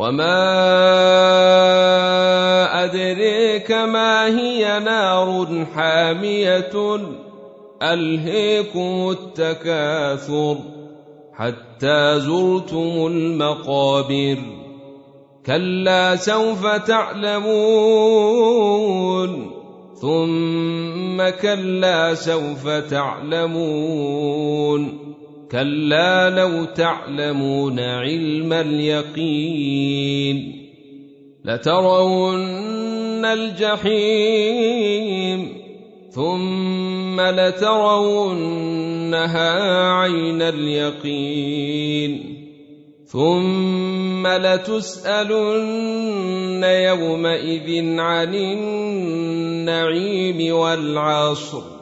وما أدريك ما هي نار حامية ألهيكم التكاثر حتى زرتم المقابر كلا سوف تعلمون ثم كلا سوف تعلمون كلا لو تعلمون علم اليقين لترون الجحيم ثم لترونها عين اليقين ثم لتسألن يومئذ عن النعيم والعصر